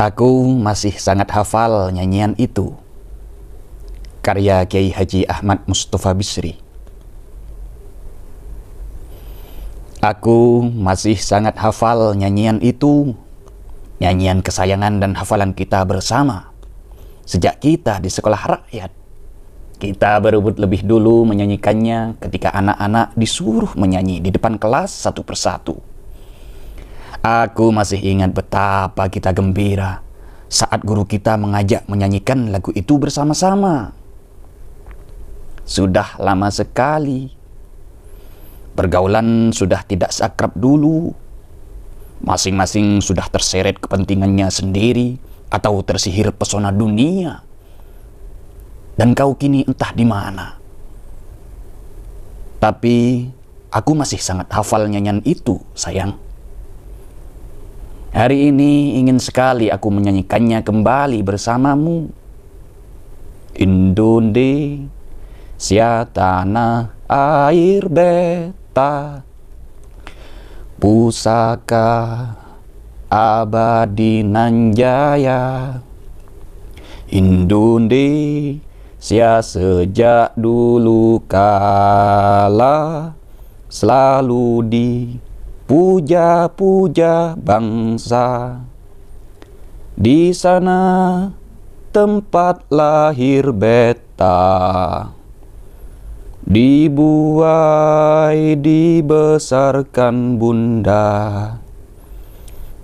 Aku masih sangat hafal nyanyian itu. Karya Kiai Haji Ahmad Mustafa Bisri. Aku masih sangat hafal nyanyian itu. Nyanyian kesayangan dan hafalan kita bersama. Sejak kita di sekolah rakyat. Kita berebut lebih dulu menyanyikannya ketika anak-anak disuruh menyanyi di depan kelas satu persatu. Aku masih ingat betapa kita gembira saat guru kita mengajak menyanyikan lagu itu bersama-sama. Sudah lama sekali. Pergaulan sudah tidak seakrab dulu. Masing-masing sudah terseret kepentingannya sendiri atau tersihir pesona dunia. Dan kau kini entah di mana. Tapi aku masih sangat hafal nyanyian itu, sayang. Hari ini ingin sekali aku menyanyikannya kembali bersamamu. Indonesia tanah air beta Pusaka abadi nanjaya Indonesia sejak dulu kala selalu di puja-puja bangsa. Di sana tempat lahir beta. Dibuai dibesarkan bunda.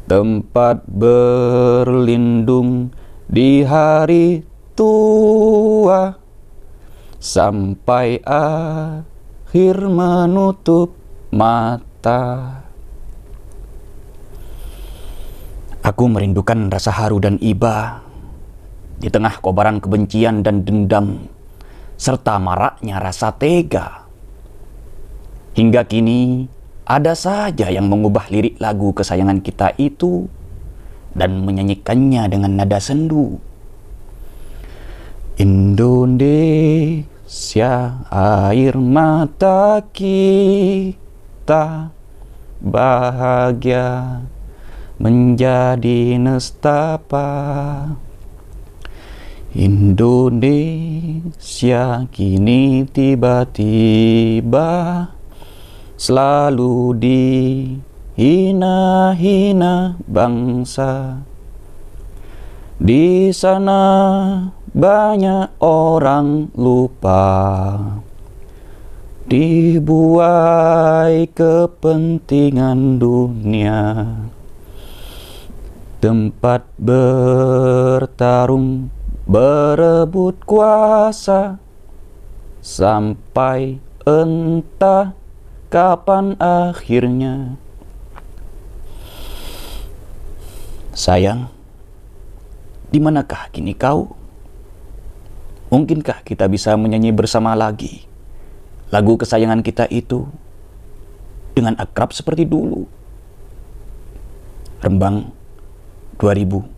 Tempat berlindung di hari tua. Sampai akhir menutup mata. Aku merindukan rasa haru dan iba di tengah kobaran kebencian dan dendam, serta maraknya rasa tega. Hingga kini, ada saja yang mengubah lirik lagu kesayangan kita itu dan menyanyikannya dengan nada sendu. Indonesia, air mata kita bahagia menjadi nestapa. Indonesia kini tiba-tiba selalu dihina-hina bangsa. Di sana banyak orang lupa dibuai kepentingan dunia tempat bertarung berebut kuasa sampai entah kapan akhirnya. Sayang di manakah kini kau? Mungkinkah kita bisa menyanyi bersama lagi lagu kesayangan kita itu dengan akrab seperti dulu? Rembang 2000